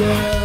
yeah.